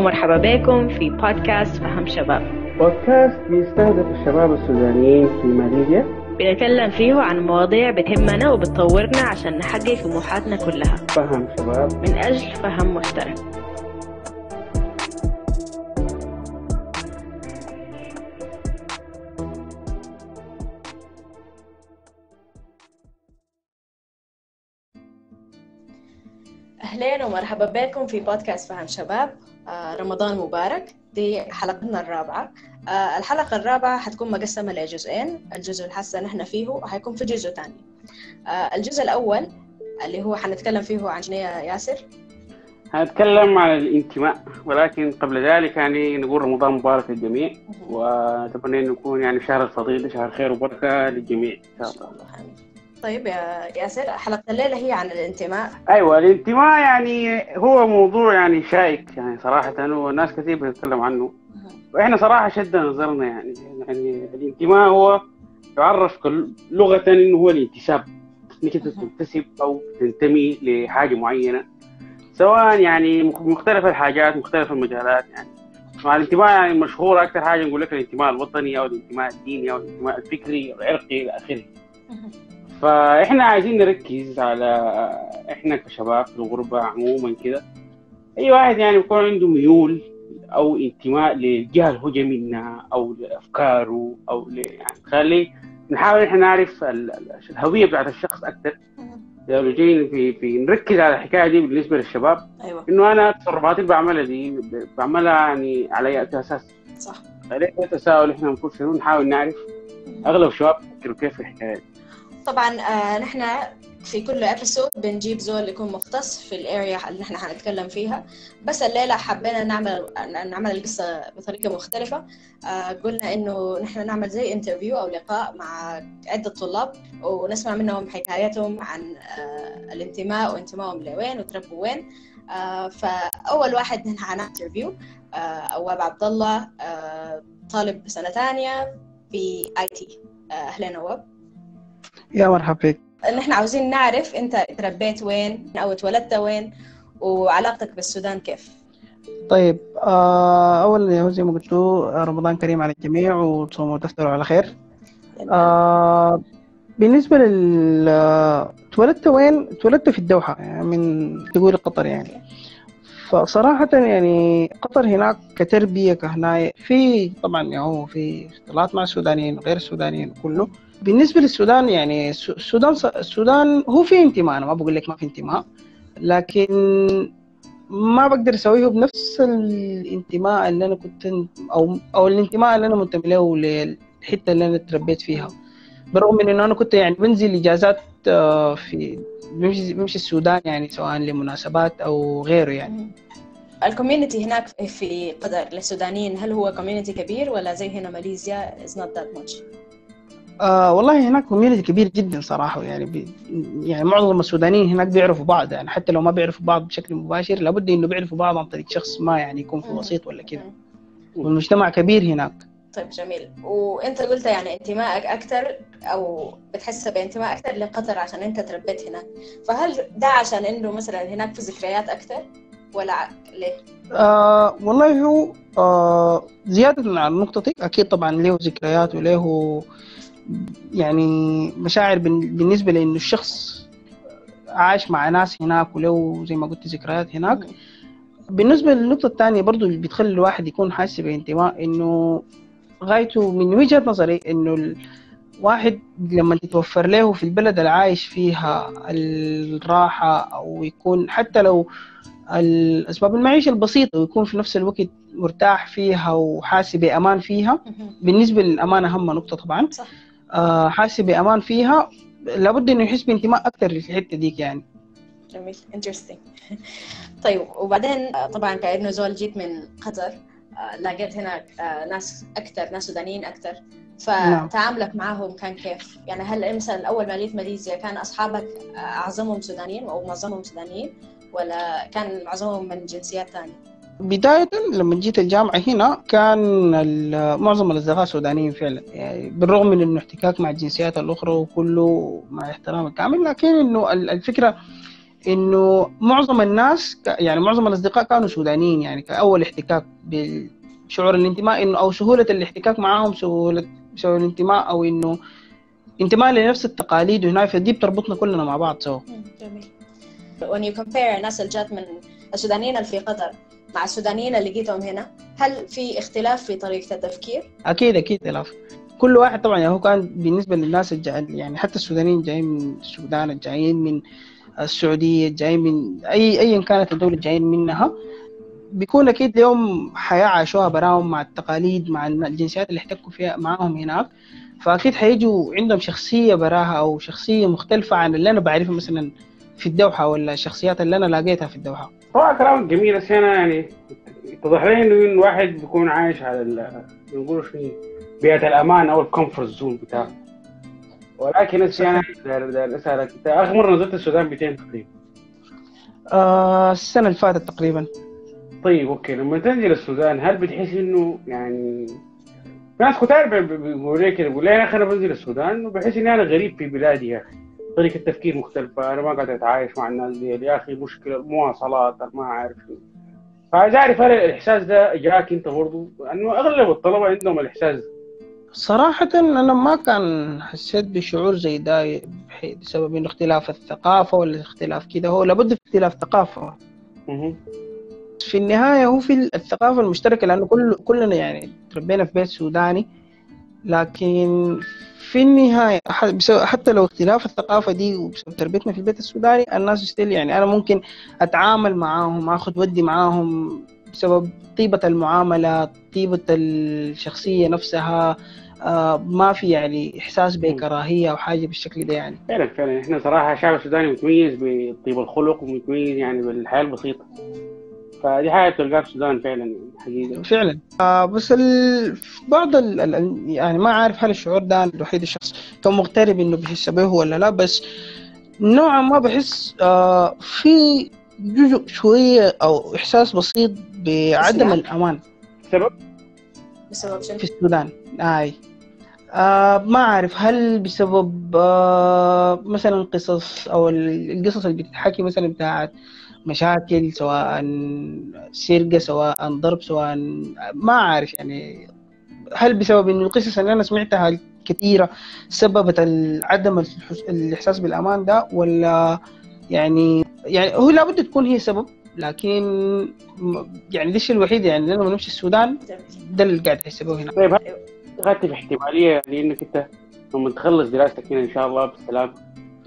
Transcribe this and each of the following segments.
ومرحبا بكم في بودكاست فهم شباب. بودكاست بيستهدف الشباب السودانيين في ماليزيا. بنتكلم فيه عن مواضيع بتهمنا وبتطورنا عشان نحقق طموحاتنا كلها. فهم شباب. من أجل فهم مشترك. أهلين ومرحبا بكم في بودكاست فهم شباب. رمضان مبارك. دي حلقتنا الرابعة. آه، الحلقة الرابعة حتكون مقسمة لجزئين. الجزء اللي هسه نحن فيه حيكون في جزء تاني. آه، الجزء الأول اللي هو حنتكلم فيه عن شنو يا ياسر. هنتكلم عن الانتماء ولكن قبل ذلك يعني نقول رمضان مبارك للجميع ونتمنى انه يكون يعني شهر الفضيلة شهر خير وبركة للجميع. إن شاء الله. طيب يا ياسر حلقة الليلة هي عن الانتماء. أيوه الانتماء يعني هو موضوع يعني شائك يعني صراحة وناس كثير بتتكلم عنه. وإحنا صراحة شد نظرنا يعني يعني الانتماء هو يعرف لغة انه هو الانتساب إنك أنت تنتسب أو تنتمي لحاجة معينة سواء يعني مختلف الحاجات مختلف المجالات يعني. مع الانتماء يعني مشهورة أكثر حاجة نقول لك الانتماء الوطني أو الانتماء الديني أو الانتماء الفكري أو العرقي إلى آخره. فاحنا عايزين نركز على إحنا كشباب في الغربة عموما كده. أي واحد يعني بيكون عنده ميول أو انتماء للجهة اللي هو جاي منها أو لأفكاره أو ل... يعني خلي نحاول إحنا نعرف الهوية بتاعت الشخص أكثر لو جايين في في نركز على الحكاية دي بالنسبة للشباب. أيوة. إنه أنا التصرفات اللي بعملها دي بعملها يعني على أي أساس؟ صح. فليه تساؤل إحنا المفروض شنو نحاول نعرف. أغلب الشباب يفكروا كيف في الحكاية دي. طبعا آه نحن في كل episode بنجيب زول يكون مختص في ال area اللي نحن حنتكلم فيها. بس الليلة حبينا نعمل نعمل القصة بطريقة مختلفة. آه قلنا إنه نحن نعمل زي interview أو لقاء مع عدة طلاب ونسمع منهم حكايتهم عن آه الانتماء وانتمائهم لوين وتربوا وين. فأول واحد نحن حن interview آه أواب عبد الله طالب سنة ثانية في اي تي أهلا أواب. يا مرحبا بك نحن عاوزين نعرف انت تربيت وين أو اتولدت وين وعلاقتك بالسودان كيف؟ طيب آه اولا زي ما قلت رمضان كريم على الجميع وتصوموا وتفطروا على خير. آه بالنسبة لل اتولدت وين؟ اتولدت في الدوحة يعني من تقول قطر يعني. فصراحة يعني قطر هناك كتربية كهناية في طبعا يعني هو في اختلاط مع السودانيين وغير السودانيين كله. بالنسبة للسودان يعني السودان السودان هو في انتماء أنا ما بقول لك ما في انتماء لكن ما بقدر أسويه بنفس الانتماء اللي أنا كنت أو أو الانتماء اللي أنا منتمي له للحتة اللي أنا تربيت فيها. بالرغم من إنه أنا كنت يعني بنزل إجازات في بمشي, السودان يعني سواء لمناسبات أو غيره يعني. ال community هناك في قطر للسودانيين هل هو community كبير ولا زي هنا ماليزيا؟ Is not that much؟ آه والله هناك community كبير جدا صراحة يعني بي يعني معظم السودانيين هناك بيعرفوا بعض يعني حتى لو ما بيعرفوا بعض بشكل مباشر لابد إنه بيعرفوا بعض عن طريق شخص ما يعني يكون في وسيط ولا كذا والمجتمع كبير هناك. طيب جميل. وأنت قلت يعني انتمائك أكثر أو بتحس بانتماء أكثر لقطر عشان أنت تربيت هناك. فهل ده عشان إنه مثلا هناك في ذكريات أكثر ولا ليه؟ آه والله هو آه زيادة عن نقطتك أكيد طبعا له ذكريات وله يعني مشاعر بالنسبة لأنه الشخص عاش مع ناس هناك ولو زي ما قلت ذكريات هناك. بالنسبة للنقطة الثانية برضو اللي بتخلي الواحد يكون حاسس بانتماء إنه غايته من وجهة نظري إنه الواحد لما تتوفر له في البلد اللي عايش فيها الراحة أو يكون حتى لو الأسباب المعيشة البسيطة ويكون في نفس الوقت مرتاح فيها وحاسس بأمان فيها بالنسبة للأمان أهم نقطة طبعا. صح. آه حاسس بأمان فيها. لابد إنه يحس بانتماء أكثر في الحتة ديك يعني. جميل انترستنج طيب وبعدين طبعا كأنه زول جيت من قطر لقيت هناك ناس أكثر ناس سودانيين أكثر فتعاملك معهم كان كيف؟ يعني هل مثلا أول ما جيت ماليزيا كان أصحابك أعظمهم سودانيين أو معظمهم سودانيين ولا كان معظمهم من جنسيات ثانية؟ بداية لما جيت الجامعة هنا كان معظم الأصدقاء سودانيين فعلا. يعني بالرغم من إنه احتكاك مع الجنسيات الأخرى وكله مع احترام الكامل لكن إنه الفكرة إنه معظم الناس يعني معظم الأصدقاء كانوا سودانيين. يعني كأول احتكاك بشعور الانتماء إنه أو سهولة الاحتكاك معاهم سهولة سهولة الانتماء أو إنه انتماء لنفس التقاليد. وهنا فدي بتربطنا كلنا مع بعض سوا. جميل. When you compare الناس اللي جات من السودانيين اللي في قطر مع السودانيين اللي لقيتهم هنا هل في اختلاف في طريقة التفكير؟ أكيد أكيد خلاف كل واحد طبعا يعني هو كان بالنسبة للناس يعني حتى السودانيين جايين من السودان الجايين من السعودية جايين من اي ايا كانت الدولة جايين منها. بيكون أكيد حياة عاشوها براهم مع التقاليد مع الجنسيات اللي احتكوا فيها معاهم هناك. فأكيد حيجوا عندهم شخصية براها أو شخصية مختلفة عن اللي أنا بعرفها مثلا في الدوحة ولا الشخصيات اللي أنا لاقيتها في الدوحة. هو كلام جميل بس أنا يعني اتضح لي إنه إن واحد بيكون عايش على ال- بنقول شنو بيئة الأمان أو ال comfort zone بتاعه. ولكن هسه أنا داير داير أسألك أنت آخر مرة نزلت السودان 200 تقريبا؟ آه السنة اللي فاتت تقريبا. طيب okay لما تنزل السودان هل بتحس إنه يعني في ناس كتار بي- بي- بيقولوا لي كده بيقول لي يا أخي أنا بنزل السودان وبحس إني أنا غريب في بلادي يا أخي. طريقة تفكير مختلفة. أنا ما قاعد أتعايش مع الناس دي. يا أخي مشكلة المواصلات ما أعرف. شنو فعايز أعرف هل الإحساس ده جاك أنت برضه؟ لأنه أغلب الطلبة عندهم الإحساس. ده صراحة أنا ما كان حسيت بشعور زي ده بسبب إنه اختلاف الثقافة ولا اختلاف كده. هو لابد في اختلاف ثقافة. في النهاية هو في الثقافة المشتركة لأنه كل كلنا يعني تربينا في بيت سوداني لكن في النهاية حتى لو اختلاف الثقافة دي وبسبب تربيتنا في البيت السوداني الناس ستيل يعني أنا ممكن أتعامل معاهم أخذ ودي معاهم بسبب طيبة المعاملة طيبة الشخصية نفسها آه ما في يعني إحساس بكراهية أو حاجة بالشكل ده يعني. فعلا فعلا. إحنا صراحة الشعب السوداني متميز بطيب الخلق ومتميز يعني بالحياة البسيطة. فدي حاجة بتلقاها في السودان فعلا حقيقة فعلا آه بس ال... بعض ال... ال... يعني ما عارف هل الشعور ده الوحيد الشخص كان مغترب إنه بيحس به ولا لا بس نوعا ما بحس آه في جزء شوية أو إحساس بسيط بعدم؟ الأمان سبب بسبب شنو؟ في السودان آي آه ما أعرف هل بسبب آه مثلا قصص أو ال- القصص اللي بتتحكي مثلا بتاعت مشاكل سواء سرقة سواء ضرب سواء ما أعرف يعني. هل بسبب إنه القصص اللي أنا سمعتها الكثيرة سببت عدم الإحساس بالأمان ده ولا يعني يعني هو لابد تكون هي سبب لكن يعني ده الشيء الوحيد يعني لما نمشي السودان. ده اللي قاعد أحس به هنا. طيب دخلت في احتمالية لأنك أنت لما تخلص دراستك هنا إن شاء الله بالسلام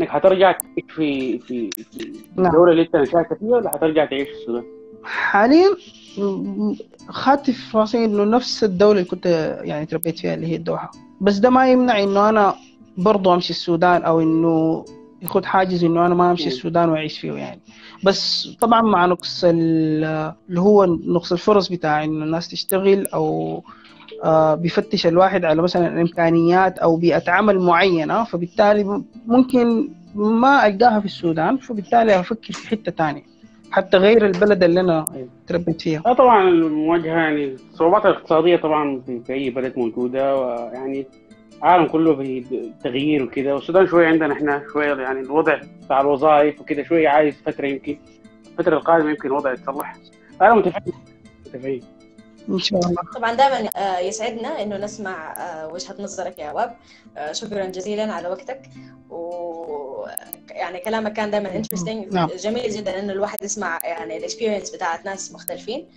إنك حترجع تعيش في في في نعم. اللي أنت نشأت فيها ولا حترجع تعيش في السودان؟ حاليا خدت في راسي إنه نفس الدولة اللي كنت يعني تربيت فيها اللي هي الدوحة بس ده ما يمنع إنه أنا برضو أمشي السودان أو إنه يخد حاجز إنه أنا ما أمشي. السودان وأعيش فيه يعني بس طبعا مع نقص ال- اللي هو نقص الفرص بتاع إنه الناس تشتغل أو بيفتش الواحد على مثلا إمكانيات أو بيئة عمل معينة فبالتالي ممكن ما ألقاها في السودان فبالتالي أفكر في حتة تانية حتى غير البلد اللي أنا. تربيت فيها. آه طبعا المواجهة يعني الصعوبات الاقتصادية طبعا في, أي بلد موجودة ويعني العالم كله في تغيير وكده والسودان شوية عندنا إحنا شوية يعني الوضع بتاع الوظائف وكده شوية عايز فترة يمكن الفترة القادمة يمكن الوضع يتصلح. أنا متفائل متفائل إن شاء الله. طبعا دائما آه، يسعدنا إنه نسمع آه، وجهة نظرك يا واب آه، شكرا جزيلا على وقتك. و يعني كلامك كان دائما interesting نعم. جميل جدا إنه الواحد يسمع يعني ال experience بتاعت ناس مختلفين.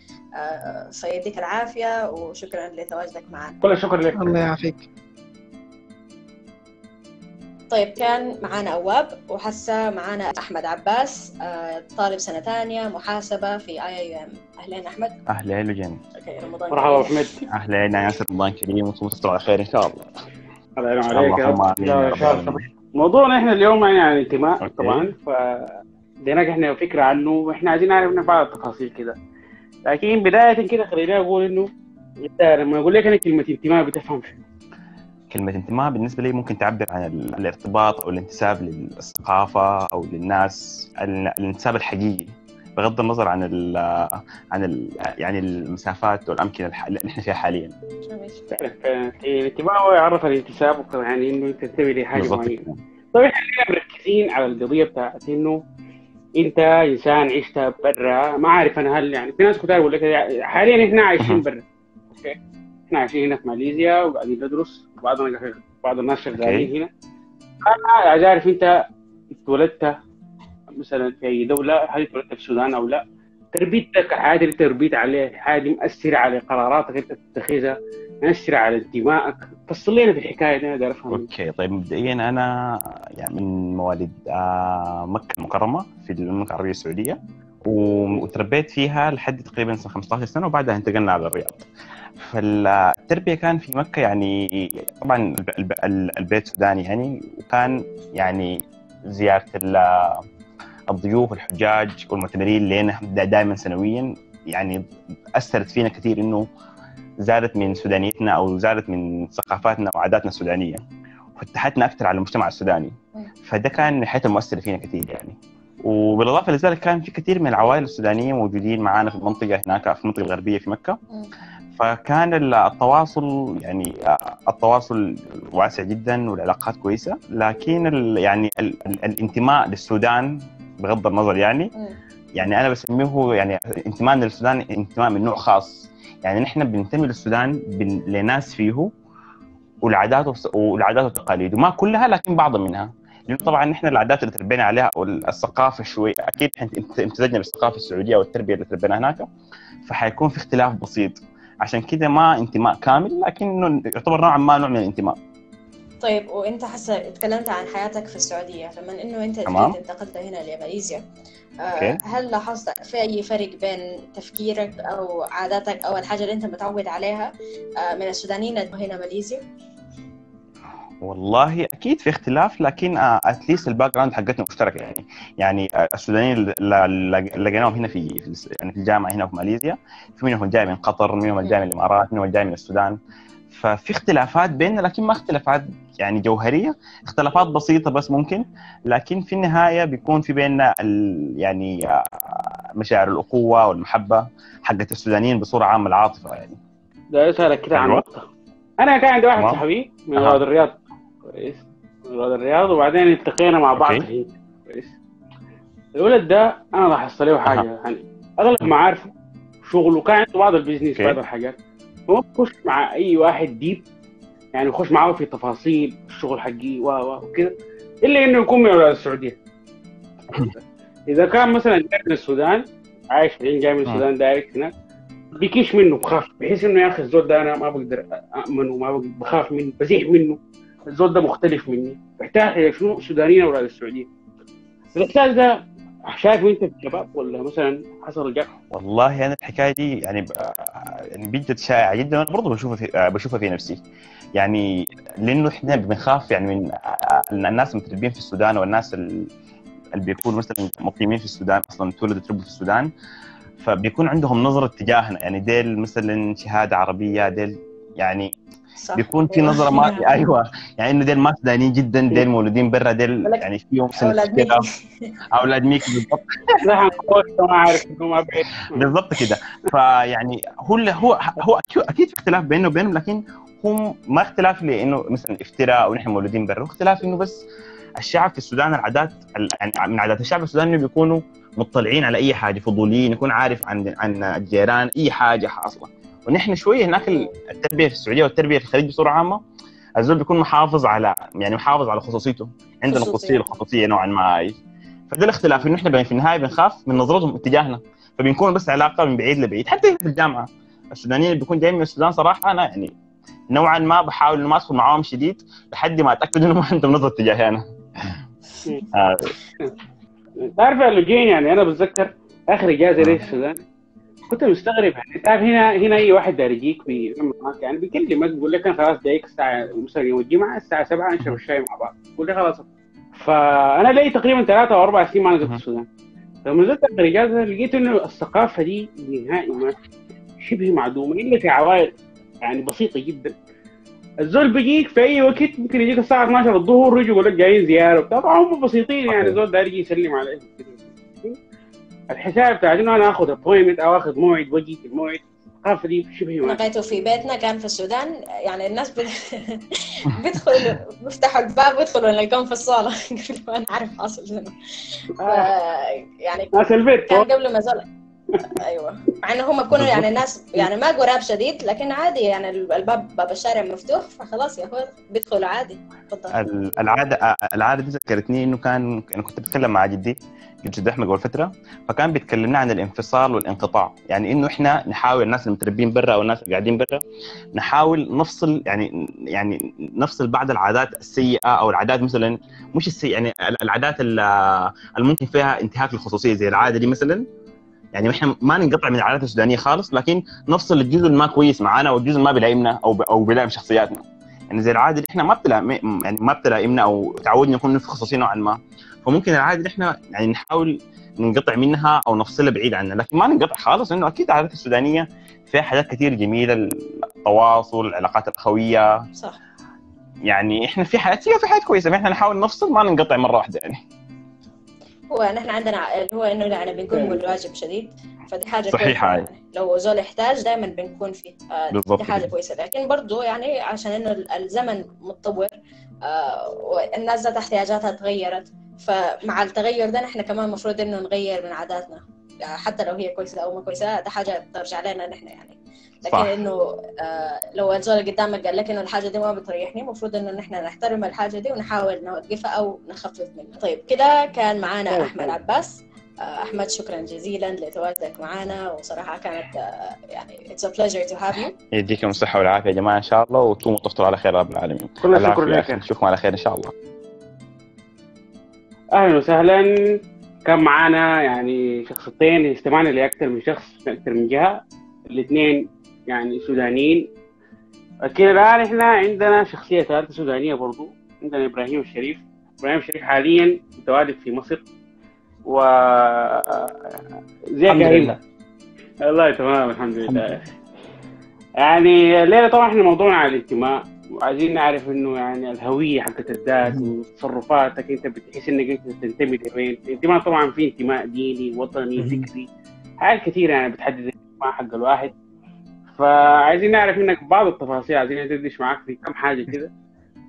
فيديك العافية وشكرا لتواجدك معنا. كل الشكر لك. الله يعافيك. طيب كان معانا أواب وحسا معانا أحمد عباس آه، طالب سنة ثانية محاسبة في اي اي ام أهلين أحمد أهلين وجن رمضان مرحبا. أحمد أهلين يا ياسر رمضان كريم وأنتم تصبحوا على خير إن شاء الله الله يعين إن عليك يا اللهم رب. آمين يا يا رب شهر العالمين. موضوعنا إحنا اليوم يعني عن الانتماء. طبعا ف اديناك إحنا فكرة عنه وإحنا عايزين نعرف منك بعض التفاصيل كده لكن بداية كده خليني أقول إنه انت لما أقول لك أنا كلمة انتماء بتفهم شنو؟ كلمة انتماء بالنسبة لي ممكن تعبر عن ال- الارتباط أو الانتساب للثقافة أو للناس ال- الانتساب الحقيقي بغض النظر عن ال عن ال يعني المسافات والأمكنة الح- اللي إحنا فيها حاليا. فعلا الانتماء هو يعرف الانتساب يعني إنه أنت تنتمي لحاجه معينة. طيب إحنا مركزين على القضية بتاعت إنه أنت إنسان عشت برا ما عارف أنا هل يعني في ناس كتار يقول لك حاليا إحنا عايشين برا. أوكي؟ إحنا عايشين هنا في ماليزيا وقاعدين ندرس وبعضنا بعض الناس شغالين هنا. أنا عايز أعرف أنت اتولدت مثلا في أي دولة؟ هل اتولدت في السودان أو لا؟ تربيتك الحياة اللي تربيت عليها الحياة دي مأثرة على قراراتك أنت تتخذها مأثرة على انتمائك. فصل لنا في الحكاية دي أقدر افهم أوكي طيب مبدئيا أنا يعني من مواليد آه، مكة المكرمة في المملكة العربية السعودية وتربيت فيها لحد تقريبا سنة 15 سنة وبعدها انتقلنا على الرياض. فالتربيه كان في مكة يعني طبعا الب- الب- ال- البيت سوداني يعني وكان يعني زيارة ال- الضيوف الحجاج والمعتمرين لنا دائما سنويا. يعني أثرت فينا كثير إنه زادت من سودانيتنا أو زادت من ثقافاتنا وعاداتنا السودانية وفتحتنا أكثر على المجتمع السوداني. فده كان من حيث فينا كثير يعني. وبالإضافة لذلك كان في كثير من العوائل السودانية موجودين معانا في المنطقة هناك في المنطقة الغربية في مكة. فكان ال- التواصل يعني التواصل واسع جدا والعلاقات كويسة لكن ال يعني ال ال الانتماء للسودان بغض النظر يعني يعني أنا بسميه يعني انتمائنا للسودان انتماء من نوع خاص. يعني نحن بننتمي للسودان بن- لناس فيه والعادات والعادات والتقاليد وما كلها لكن بعض منها. لأنه طبعا نحن العادات اللي تربينا عليها والثقافة شوي أكيد امتزجنا بالثقافة السعودية والتربية اللي تربينا هناك فحيكون في اختلاف بسيط. عشان كده ما انتماء كامل لكنه يعتبر نوعا ما نوع من الانتماء طيب وانت حسه اتكلمت عن حياتك في السعودية لما إنه أنت تمام. انتقلت هنا لماليزيا آه، okay. هل لاحظت في أي فرق بين تفكيرك أو عاداتك أو الحاجة اللي أنت متعود عليها آه، من السودانيين هنا ماليزيا؟ والله أكيد في اختلاف لكن at least ال background حقتنا مشتركة يعني. يعني آه، السودانيين اللي لقيناهم هنا في يعني في الجامعة هنا في ماليزيا. في منهم جاي من قطر منهم جاي من الإمارات منهم جاي من السودان. ففي اختلافات بيننا لكن ما اختلافات يعني جوهرية. اختلافات بسيطة بس ممكن. لكن في النهاية بيكون في بيننا يعني آه، مشاعر الاخوه والمحبة حقت السودانيين بصورة عامة العاطفه يعني. ده اسألك كده عن أيوة. نقطة. أنا كان عندي واحد. صاحبي من. رواد الرياض. كويس. رواد الرياض وبعدين التقينا مع بعض هيك. كويس. الولد ده أنا لاحظت له حاجة يعني. أغلب معارفه شغله كان عنده بعض ال business okay. بعض الحاجات. هو بيخش مع أي واحد deep يعني يخش معاه في تفاصيل الشغل حقي و و وكده. إلا إنه يكون من أولاد السعودية. إذا كان مثلا جاي من السودان عايش بعدين جاي من السودان direct هناك بيكش منه بخاف. بحيث إنه يا أخي الزول ده أنا ما بقدر امنه ما بقدر بخاف منه بزيح منه. الزول ده مختلف مني. بحتاج إلى شنو؟ سودانيين أولاد السعوديه الإحساس ده شايفه أنت في الشباب ولا مثلا حصل جاك والله أنا الحكاية دي يعني يعني بجد شائعه جدا وأنا برضه بشوفها في بشوفها في نفسي. يعني لأنه إحنا بنخاف يعني من الناس المتربين في السودان والناس ال- اللي بيكونوا مثلا مقيمين في السودان أصلا تولدوا تربوا في السودان فبيكون عندهم نظرة تجاهنا. يعني ديل مثلا شهادة عربية ديل يعني صح. بيكون في نظرة ما أيوه. يعني إنه ديل ما سودانيين جدا ديل مولودين برا ديل يعني فيهم سنة أولاد كده. أولاد ميك بالضبط. نحن ما عارف بالضبط كده. فيعني هو اللي هو هو أكيد- أكيد في اختلاف بينه وبينهم لكن هم ما اختلاف لأنه مثلا افتراء أو نحن مولودين برا. هو اختلاف إنه بس الشعب في السودان العادات ال- يعني من عادات الشعب السوداني إنه بيكونوا مطلعين على أي حاجة فضوليين يكون عارف عن عن الجيران أي حاجة حاصلة. ونحن شوية هناك التربية في السعودية والتربية في الخليج بصورة عامة الزول بيكون محافظ على يعني محافظ على خصوصيته. عندنا خصوصية. قدسيه الخصوصيه نوعا ما. فده الاختلاف إنه إحنا في النهاية بنخاف من نظرتهم اتجاهنا. فبنكون بس علاقة من بعيد لبعيد. حتى في الجامعة السودانيين اللي بيكون جايين من السودان صراحة أنا يعني نوعا ما بحاول إنه ما أدخل معاهم شديد لحد ما أتأكد إنه ما عندهم نظرة تجاهي أنا. آه، تعرف يا لوجين يعني أنا بتذكر آخر إجازة لي في السودان؟ كنت مستغرب يعني تعرف هنا هنا أي واحد داري يجيك بي- يعني بيكلمك بيقول لك أنا خلاص جايك الساعة مثلا يوم الجمعة الساعة 7 نشرب الشاي مع بعض. بقول لي خلاص. فأنا لي تقريبا ثلاثة أو أربع سنين ما نزلت. السودان. لما نزلت اخر اجازه لقيت إنه الثقافة دي نهائي ما شبه معدومة إلا في عوائل يعني بسيطة جدا. الزول بيجيك في أي وقت ممكن يجيك الساعة 12 الظهر يجي يقول لك جايين زيارة وبتاع. طبعا هم بسيطين يعني. الزول يجي يسلم عليك الحساب بتاعت إنه أنا آخذ ابوينتمنت أو آخذ موعد واجي في الموعد الثقافه دي شبه ما لقيته في بيتنا كان في السودان يعني الناس بت... بيدخلوا بيفتحوا الباب ويدخلوا نلقاهم في الصالة. قبل ما نعرف حاصل شنو ف... يعني ناس البيت كان قبل ما زال أيوه. مع إنه هم بيكونوا يعني ناس يعني ما قراب شديد لكن عادي يعني الباب باب الشارع مفتوح فخلاص يا أخوي بيدخلوا عادي. تفضل. ال- العادة العادة دي ذكرتني إنه كان أنا كنت بتكلم مع جدي جدي احمد قبل فترة فكان بيتكلمنا عن الانفصال والانقطاع. يعني إنه إحنا نحاول الناس المتربين برا أو الناس اللي قاعدين برا نحاول نفصل يعني يعني نفصل بعض العادات السيئة أو العادات مثلا مش السيئة يعني العادات اللي ممكن فيها انتهاك للخصوصية زي العادة دي مثلا. يعني إحنا ما ننقطع من العادات السودانية خالص لكن نفصل الجزء اللي ما كويس معانا والجزء ما بيلائمنا أو ب- أو بيلائم شخصياتنا. يعني زي العادة اللي إحنا ما بتلائم يعني ما بتلائمنا أو تعودنا نكون في خصوصية نوعا ما. فممكن العادة اللي إحنا يعني نحاول ننقطع منها أو نفصلها بعيد عنها لكن ما ننقطع خالص لأنه أكيد العادات السودانية فيها حاجات كثير جميلة التواصل العلاقات الاخويه صح. يعني إحنا في فيها في حاجات كويسة إحنا نحاول نفصل ما ننقطع مرة واحدة يعني. هو نحن عندنا اللي هو إنه يعني بنقوم بالواجب شديد. فدي حاجة كويسة. يعني لو زول يحتاج دائما بنكون فيه. آه بالضبط دي حاجة. كويسة. لكن برضو يعني عشان إنه الزمن متطور آه والناس ذات احتياجاتها تغيرت. فمع التغير ده نحن كمان المفروض إنه نغير من عاداتنا. يعني حتى لو هي كويسة أو ما كويسة ده حاجة بترجع لنا نحن يعني. لكن صح. إنه آه لو الزول اللي قدامك قال لك إنه الحاجة دي ما بتريحني المفروض إنه نحن نحترم الحاجة دي ونحاول نوقفها أو نخفف منها. طيب كده كان معانا طيب. أحمد عباس. آه، أحمد شكرا جزيلا لتواجدك معنا وصراحة كانت آه، يعني it's a pleasure to have you. يديكم الصحة والعافية يا جماعة إن شاء الله وتقوموا تفطروا على خير رب العالمين. كل الشكر لك نشوفكم على خير إن شاء الله. أهلا وسهلا. كان معانا يعني شخصيتين استمعنا لاكثر من شخص من أكثر من جهة. الاثنين يعني سودانيين. أكيد الآن إحنا عندنا شخصية ثالثة سودانية برضو عندنا إبراهيم الشريف. إبراهيم الشريف حاليا متواجد في مصر. و زي الحمد كريم. لله. والله تمام الحمد لله. يعني الليلة طبعا إحنا موضوعنا على الانتماء وعايزين نعرف إنه يعني الهوية حقت الذات. وتصرفاتك أنت بتحس إنك أنت تنتمي لوين الانتماء طبعا في انتماء ديني وطني. فكري. حاجات كثيره يعني بتحدد الانتماء حق الواحد. فعايزين نعرف منك بعض التفاصيل عايزين ندردش معاك في كم حاجة كده.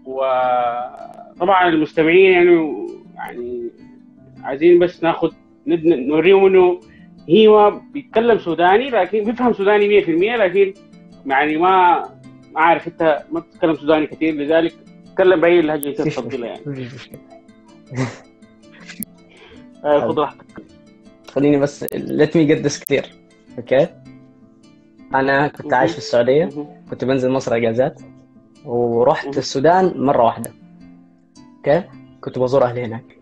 وطبعا المستمعين يعني يعني عايزين بس ناخذ ند- نوريهم إنه هو بيتكلم سوداني لكن بيفهم سوداني 100% لكن يعني ما ما عارف إنت ما بتتكلم سوداني كثير لذلك تكلم بأي لهجة أنت تفضلها يعني. آه، خذ راحتك. خليني بس let me get this clear. أوكي. أنا كنت عايش في السعودية. كنت بنزل مصر إجازات. ورحت. السودان مرة واحدة. أوكي. كنت بزور أهلي هناك.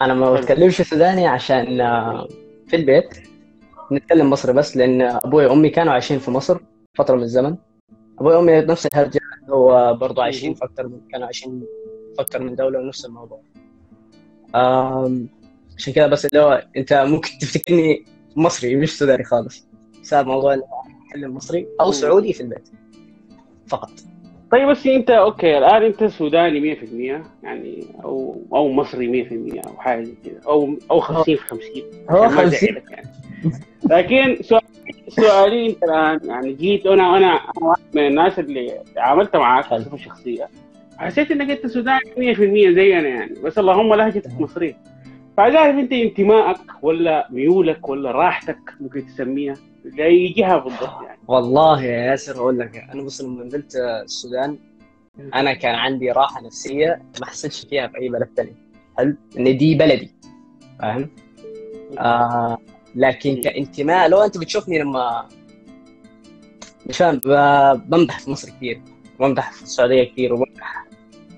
أنا ما. بتكلمش سوداني عشان آه، في البيت. نتكلم مصري بس لأن أبوي وأمي كانوا عايشين في مصر فترة من الزمن. أبوي وأمي نفس الهرجة. هو برضه عايشين. في أكثر من كانوا عايشين في أكثر من دولة ونفس الموضوع. عشان كذا بس اللي هو أنت ممكن تفتكرني مصري مش سوداني خالص. بسبب موضوع أتكلم مصري أو. سعودي في البيت. فقط. طيب بس أنت أوكي الآن أنت سوداني 100% يعني أو أو مصري 100% أو حاجة زي كده أو أو 50 في 50 هو عشان ما 50 أزعلك يعني. لكن سؤال سؤالي أنت الآن يعني جيت أنا أنا أنا من الناس اللي تعاملت معاك. بصفة شخصية حسيت إنك أنت سوداني 100% زينا يعني. بس اللهم لهجتك مصريه فعايز اعرف انت انتمائك ولا ميولك ولا راحتك ممكن تسميها لأي جهة بالضبط يعني. والله يا ياسر أقول لك أنا بص لما نزلت السودان أنا كان عندي راحة نفسية ما حسيتش فيها في أي بلد ثاني حلو؟ إن دي بلدي. فاهم؟ آه لكن كانتماء لو أنت بتشوفني لما مش فاهم بمدح في مصر كثير بمدح في السعودية كثير وبمدح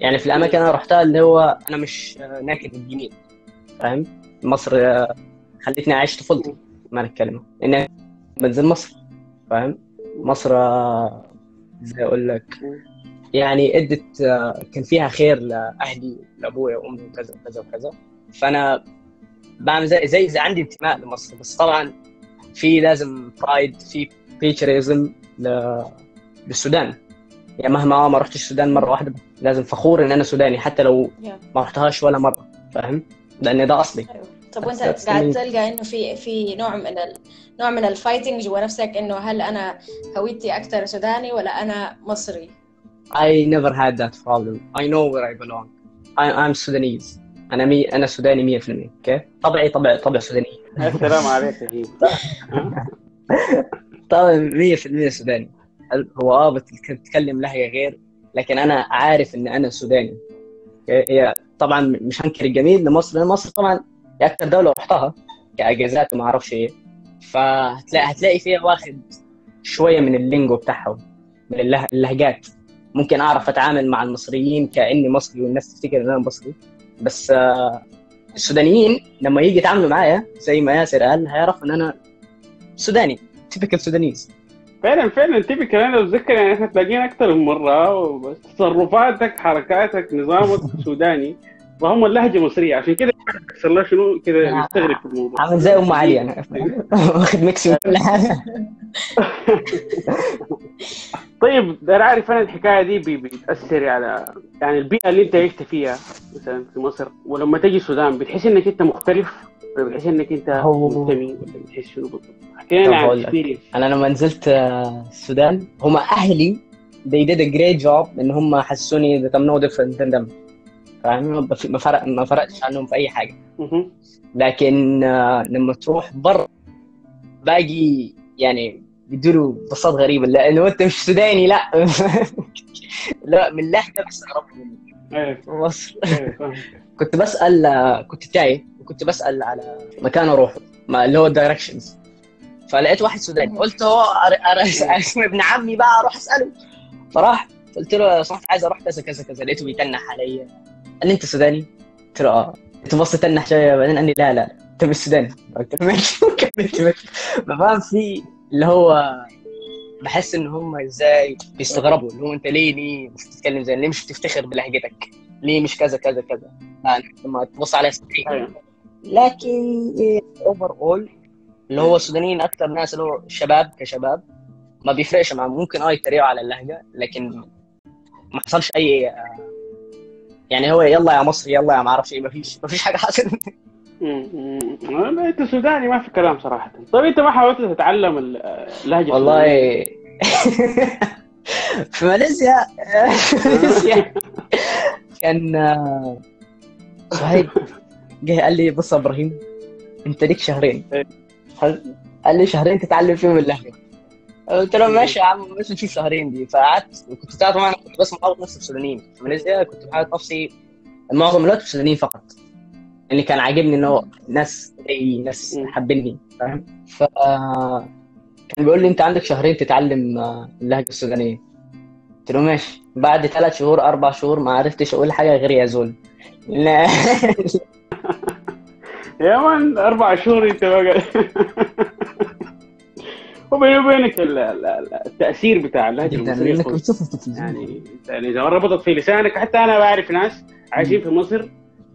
يعني في الأماكن أنا رحتها اللي هو أنا مش ناكد الجميل فاهم؟ مصر آه، خلتني اعيش طفولتي ما نتكلم. إني بنزل مصر فاهم؟ مصر آه، زي أقول لك. يعني إدت آه، كان فيها خير لأهلي لابوي وأمي وكذا وكذا وكذا. فأنا بعمل زي زي, زي عندي انتماء لمصر. بس طبعا في لازم برايد في بيتريزم للسودان. يعني مهما ما رحتش السودان مرة واحدة لازم فخور إن أنا سوداني حتى لو. ما رحتهاش ولا مرة فاهم؟ لأن ده أصلي أيوة. طب وأنت قاعد. تلقى إنه في في نوع من ال... نوع من ال fighting جوا نفسك إنه هل أنا هويتي أكثر سوداني ولا أنا مصري؟ I never had that problem. I know where I belong. I, I'm Sudanese. أنا me أنا سوداني 100% okay؟ طبعي طبع طبع سوداني. السلام عليك يا طبعا 100% سوداني. هو آه بت- بتتكلم لهجة غير لكن أنا عارف إن أنا سوداني. هي طبعا مش هنكر الجميل لمصر لأن مصر طبعا هي أكثر دولة رحتها كأجازات وما أعرفش إيه. فهتلاقي هتلاقي فيها واخد شوية من اللينجو بتاعهم من اللهجات. ممكن أعرف أتعامل مع المصريين كأني مصري والناس تفتكر إن أنا مصري. بس آه، السودانيين لما يجي يتعاملوا معايا زي ما ياسر قال هيعرف إن أنا سوداني typical Sudanese فعلا فعلا typical أنا بتذكر يعني إحنا تلاقينا أكثر من مرة تصرفاتك حركاتك نظامك سوداني وهم اللهجة مصرية. عشان كده يحصل له شنو كده آه. نستغرب في الموضوع. عامل زي أم علي أنا واخد mix من كل حاجة. طيب أنا عارف أنا الحكاية دي بتأثر على يعني البيئة اللي أنت عشت فيها مثلا في مصر ولما تجي السودان بتحس إنك أنت مختلف؟ بتحس إنك أنت هو- منتمي ولا بتحس شنو بالضبط؟ عن experience. أنا لما نزلت آه، السودان هم أهلي they did a great job إن هم حسوني that I'm no different than them. فاهم؟ ما فرق ما فرقتش عنهم في أي حاجة. لكن آه، لما تروح برا باقي يعني بيدوا بصات غريبة. لأنه أنت مش سوداني لا. لا من لهجه بيستغربوا مني إيه. في مصر. كنت بسأل آه، كنت تايه. وكنت بسأل على مكان أروحه ما اللي هو الدايركشنز فلقيت واحد سوداني قلت هو ابن عمي بقى أروح أسأله. فراح قلت له لو سمحت عايز أروح كذا كذا كذا لقيته بيتنح عليا. قال لي أنت سوداني؟ قلت له آه. قلت بص تنح شوية. بعدين قال لي لا لا انت مش سوداني. قلت له ماشي فاهم في اللي هو بحس إن هم إزاي بيستغربوا اللي هو أنت ليه ليه مش بتتكلم زي ليه مش بتفتخر بلهجتك؟ ليه مش كذا كذا كذا؟ لما تبص سطحي أيوة. لكن اوفر اول اللي هو السودانيين أكثر ناس اللي هو الشباب كشباب ما بيفرقش معهم ممكن آه يتريقوا على اللهجة لكن ما حصلش أي يعني هو يلا يا مصري يلا يا ما أعرفش إيه ما فيش ما فيش حاجة حصلت. أنت سوداني ما في كلام صراحة. طيب أنت ما حاولت تتعلم ال- اللهجه والله السودانية؟ في ماليزيا. ماليزيا. كان آه، صهيب جه قال لي بص يا إبراهيم أنت ليك شهرين. قال قال لي شهرين تتعلم فيهم اللهجه قلت له ماشي يا عم بس نشوف شهرين دي. فقعدت وكنت تعرف طبعا كنت بس محاوط نفسي بسودانيين في ماليزيا كنت بحاول نفسي معظم الوقت بسودانيين فقط. اللي كان عاجبني إن هو ناس زي ناس مم. حابيني فاهم؟ ف كان بيقول لي أنت عندك شهرين تتعلم آه، اللهجة السودانية. قلت له ماشي. بعد ثلاث شهور أربع شهور ما عرفتش أقول حاجة غير يا زول. لا. يا مان أربع شهور أنت بقى وبيني وبينك ال- ال- ال- التأثير بتاع اللهجة المصرية لأنك التلفزيون يعني يعني إذا ربطت في لسانك حتى أنا بعرف ناس عايشين في مصر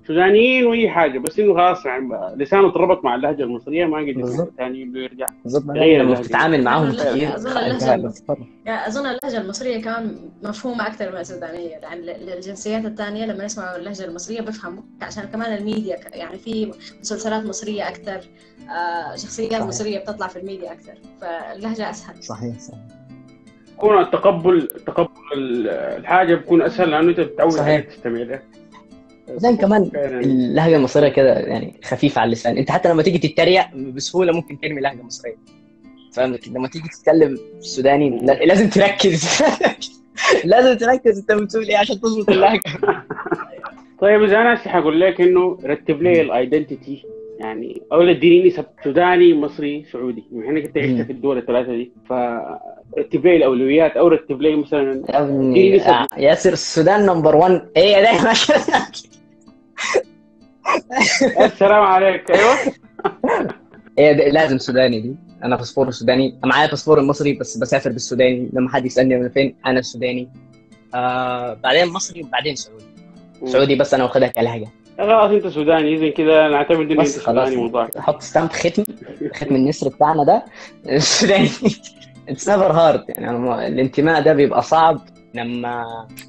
سودانيين وأي حاجة بس إنه خلاص يعني لسانه اتربط مع اللهجة المصرية ما قدر. ثاني يرجع. بالظبط غير لما اللهجة. بتتعامل معاهم اللهجة- السفر. يعني أظن اللهجة المصرية كمان مفهومة أكثر من السودانية. يعني للجنسيات الثانية لما يسمعوا اللهجة المصرية بيفهموا عشان كمان الميديا يعني في مسلسلات مصرية أكثر آه، شخصيات صحيح. مصرية بتطلع في الميديا أكثر فاللهجة أسهل. صحيح صحيح. يكون التقبل تقبل ال- الحاجة بيكون أسهل لأنه أنت بتتعود تستمع لها. بعدين كمان. اللهجة المصرية كده يعني خفيفة على اللسان. انت حتى لما تيجي تتريق بسهولة ممكن ترمي لهجة مصرية. فاهم؟ لكن لما تيجي تتكلم سوداني لا- لازم تركز. لازم تركز انت بتقول إيه عشان تظبط اللهجة. طيب إذا أنا هسه حقول لك إنه رتب لي ال identity يعني أو اديني نسب سوداني مصري سعودي. بما انك انت عشت. في الدول الثلاثة دي. فرتب لي الأولويات أو رتب لي مثلا يا. آه، ياسر السودان number 1 إيه ده السلام عليك أيوه. إيه لازم سوداني دي. أنا باسبور سوداني. معايا باسبور المصري بس بسافر بالسوداني. لما حد يسألني من فين أنا سوداني. آه بعدين مصري وبعدين سعودي. سعودي بس أنا واخدها كلهجة. خلاص أنت سوداني. اذا كده نعتمد انك انت سوداني موضوع حط stamp ختم. ختم النسر بتاعنا ده. السوداني it's never hard يعني أنا الانتماء ده بيبقى صعب لما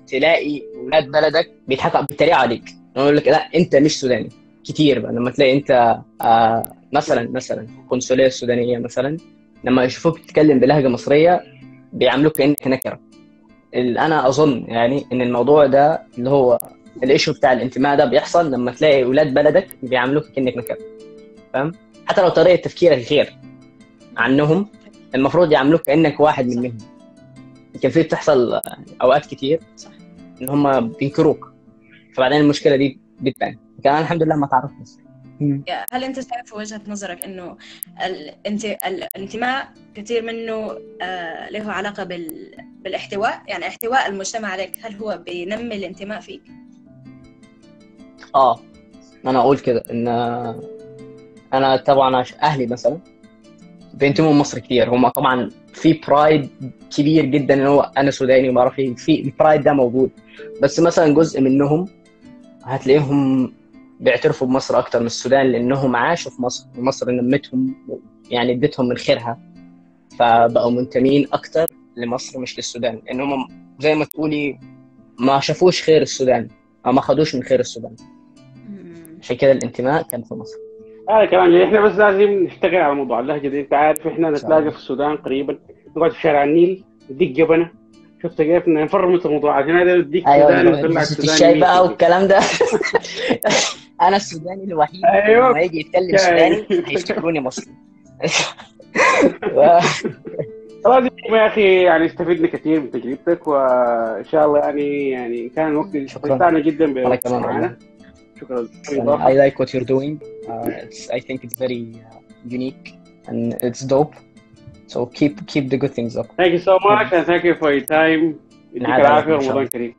تلاقي ولاد بلدك بيضحكوا بيتريقوا عليك. يقول لك لا أنت مش سوداني. كتير بقى لما تلاقي أنت آه مثلا مثلا القنصليه السودانيه مثلا لما يشوفوك تتكلم بلهجة مصرية بيعاملوك كأنك نكرة. أنا أظن يعني إن الموضوع ده اللي هو ال issue بتاع الانتماء ده بيحصل لما تلاقي أولاد بلدك بيعاملوك كأنك نكرة. فاهم؟ حتى لو طريقة تفكيرك غير عنهم المفروض يعاملوك كأنك واحد منهم. يمكن في بتحصل أوقات كتير إن هم بينكروك. فبعدين المشكلة دي بتبان. كان الحمد لله ما تعرفت. هل أنت شايف وجهة نظرك إنه الانت... الانتماء كثير منه آه له علاقة بال... بالاحتواء؟ يعني احتواء المجتمع عليك هل هو بينمي الانتماء فيك؟ آه. أنا أقول كده إن أنا طبعا أهلي مثلا بينتموا لمصر كتير. هم طبعا في برايد كبير جدا إن هو أنا سوداني وما أعرف إيه. في البرايد ده موجود. بس مثلا جزء منهم هتلاقيهم بيعترفوا بمصر أكتر من السودان لأنهم عاشوا في مصر ومصر نمتهم يعني ادتهم من خيرها. فبقوا منتمين أكتر لمصر مش للسودان لانهم زي ما تقولي ما شافوش خير السودان أو ما خدوش من خير السودان. عشان كده الانتماء كان في مصر. هذا كلام جميل. إحنا بس لازم نشتغل على موضوع اللهجه دي أنت عارف إحنا نتلاقى. في السودان قريبا. نقعد في شارع النيل نديك جبنه شفت كيف نفرمط الموضوع عشان هذا أيوه وطلع بس سوداني الشاي بقى مية. والكلام ده أنا السوداني الوحيد أيوة. لما يجي يتكلم شاي. سوداني هيفتكروني مصري خلاص يا أخي يعني استفدنا كثير من تجربتك وإن شاء الله يعني يعني كان الوقت شكراً. استمتعنا جدا أنا بوقتك كمان معنا والله. شكرا I like what you're doing uh, it's, I think it's very uh, unique and it's dope so keep keep the good things up. Thank you so much and thank you for your time. يديك العافية الله. كريم.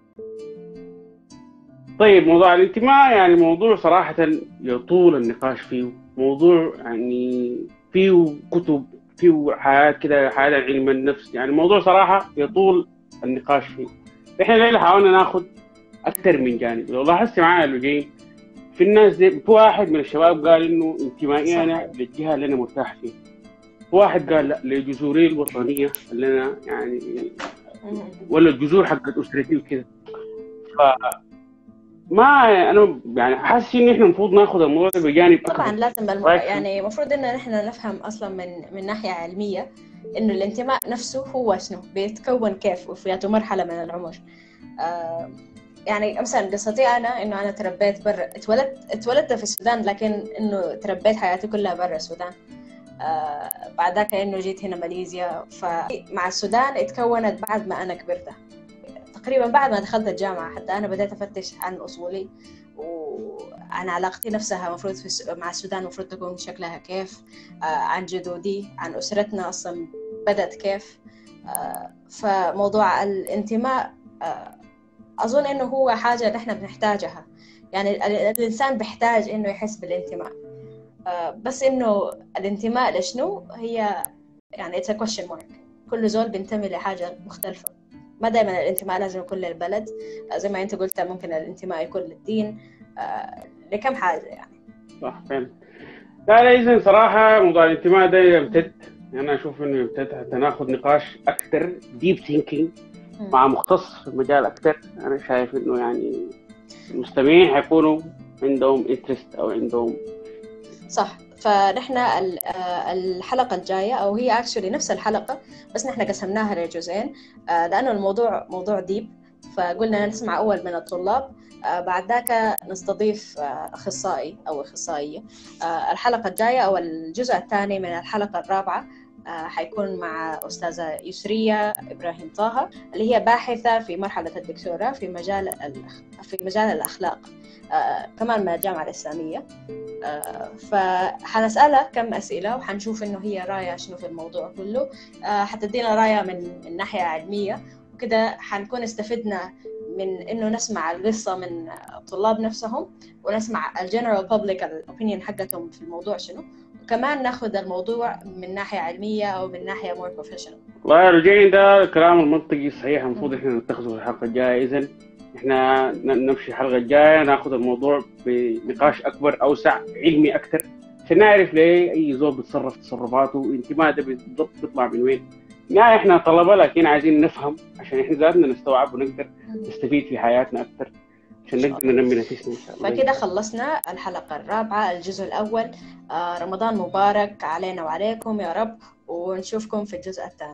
طيب موضوع الانتماء يعني موضوع صراحة يطول النقاش فيه. موضوع يعني فيه كتب فيه حاجات كده حاجات علم النفس. يعني موضوع صراحة يطول النقاش فيه. إحنا الليلة حاولنا ناخد أكثر من جانب؟ لو لاحظت معايا جايين في الناس دي في واحد من الشباب قال إنه انتمائي أنا للجهة اللي أنا مرتاح فيها. واحد قال لا لجذوري الوطنية اللي أنا يعني ولا الجذور حقت أسرتي وكذا. ف ما أنا يعني حاسس إن إحنا المفروض ناخذ الموضوع بجانب طبعا اكبر لازم الم... يعني المفروض إن نحن نفهم أصلا من من ناحية علمية إنه الانتماء نفسه هو شنو؟ بيتكون كيف وفي مرحلة من العمر. آه يعني مثلا قصتي أنا إنه أنا تربيت برا اتولدت اتولدت في السودان لكن إنه تربيت حياتي كلها برا السودان. آه بعد ذاك انه جيت هنا ماليزيا. فمع السودان اتكونت بعد ما أنا كبرت. تقريبا بعد ما دخلت الجامعة حتى أنا بدأت أفتش عن أصولي وعن علاقتي نفسها المفروض مع السودان المفروض تكون شكلها كيف آه، عن جدودي عن أسرتنا أصلا بدأت كيف. آه، فموضوع الانتماء أظن إنه هو حاجة نحن بنحتاجها. يعني ال- الإنسان بيحتاج إنه يحس بالانتماء. بس إنه الانتماء لشنو؟ هي يعني a question mark. كل زول بينتمي لحاجة مختلفة. ما دائما الانتماء لازم يكون للبلد. آه، زي ما أنت قلت ممكن الانتماء يكون للدين. آه، لكم حاجة يعني. صح فعلا. لا لا اذا صراحة موضوع الانتماء ده يمتد. أنا أشوف إنه يمتد. حتى ناخذ نقاش أكثر deep thinking مع مختص في المجال أكثر. أنا شايف إنه يعني المستمعين حيكونوا عندهم interest أو عندهم صح. فنحن آه، الحلقة الجاية أو هي actually نفس الحلقة بس نحن قسمناها لجزئين. آه، لأنه الموضوع موضوع deep فقلنا نسمع أول من الطلاب. آه، بعد ذاك نستضيف أخصائي أو أخصائية. الحلقة الجاية أو الجزء الثاني من الحلقة الرابعة حيكون مع أستاذة يسرية إبراهيم طه اللي هي باحثة في مرحلة الدكتوراه في مجال في مجال الأخلاق. كمان من الجامعة الإسلامية. آه، فحنسألها كم أسئلة وحنشوف إنه هي راية شنو في الموضوع كله. آه، حتدينا راية من من ناحية علمية. وكده حنكون استفدنا من إنه نسمع القصة من الطلاب نفسهم ونسمع الجنرال بابليك الأوبينيون حقتهم في الموضوع شنو. وكمان ناخذ الموضوع من ناحية علمية أو من ناحية more professional. والله رجعين ده الكلام المنطقي صحيح المفروض إحنا نتخذه في الحلقة الجاية اذا إحنا نمشي الحلقة الجاية ناخذ الموضوع بنقاش أكبر أوسع علمي أكثر. عشان نعرف ليه أي زول بيتصرف تصرفاته الانتماء ده بالضبط بيطلع من وين. يعني إحنا طلبة لكن عايزين نفهم عشان إحنا ذاتنا نستوعب ونقدر نستفيد في حياتنا أكثر عشان نقدر ننمي نتيجتنا إن شاء الله. فكده خلصنا الحلقة الرابعة الجزء الأول. آه، رمضان مبارك علينا وعليكم يا رب ونشوفكم في الجزء الثاني.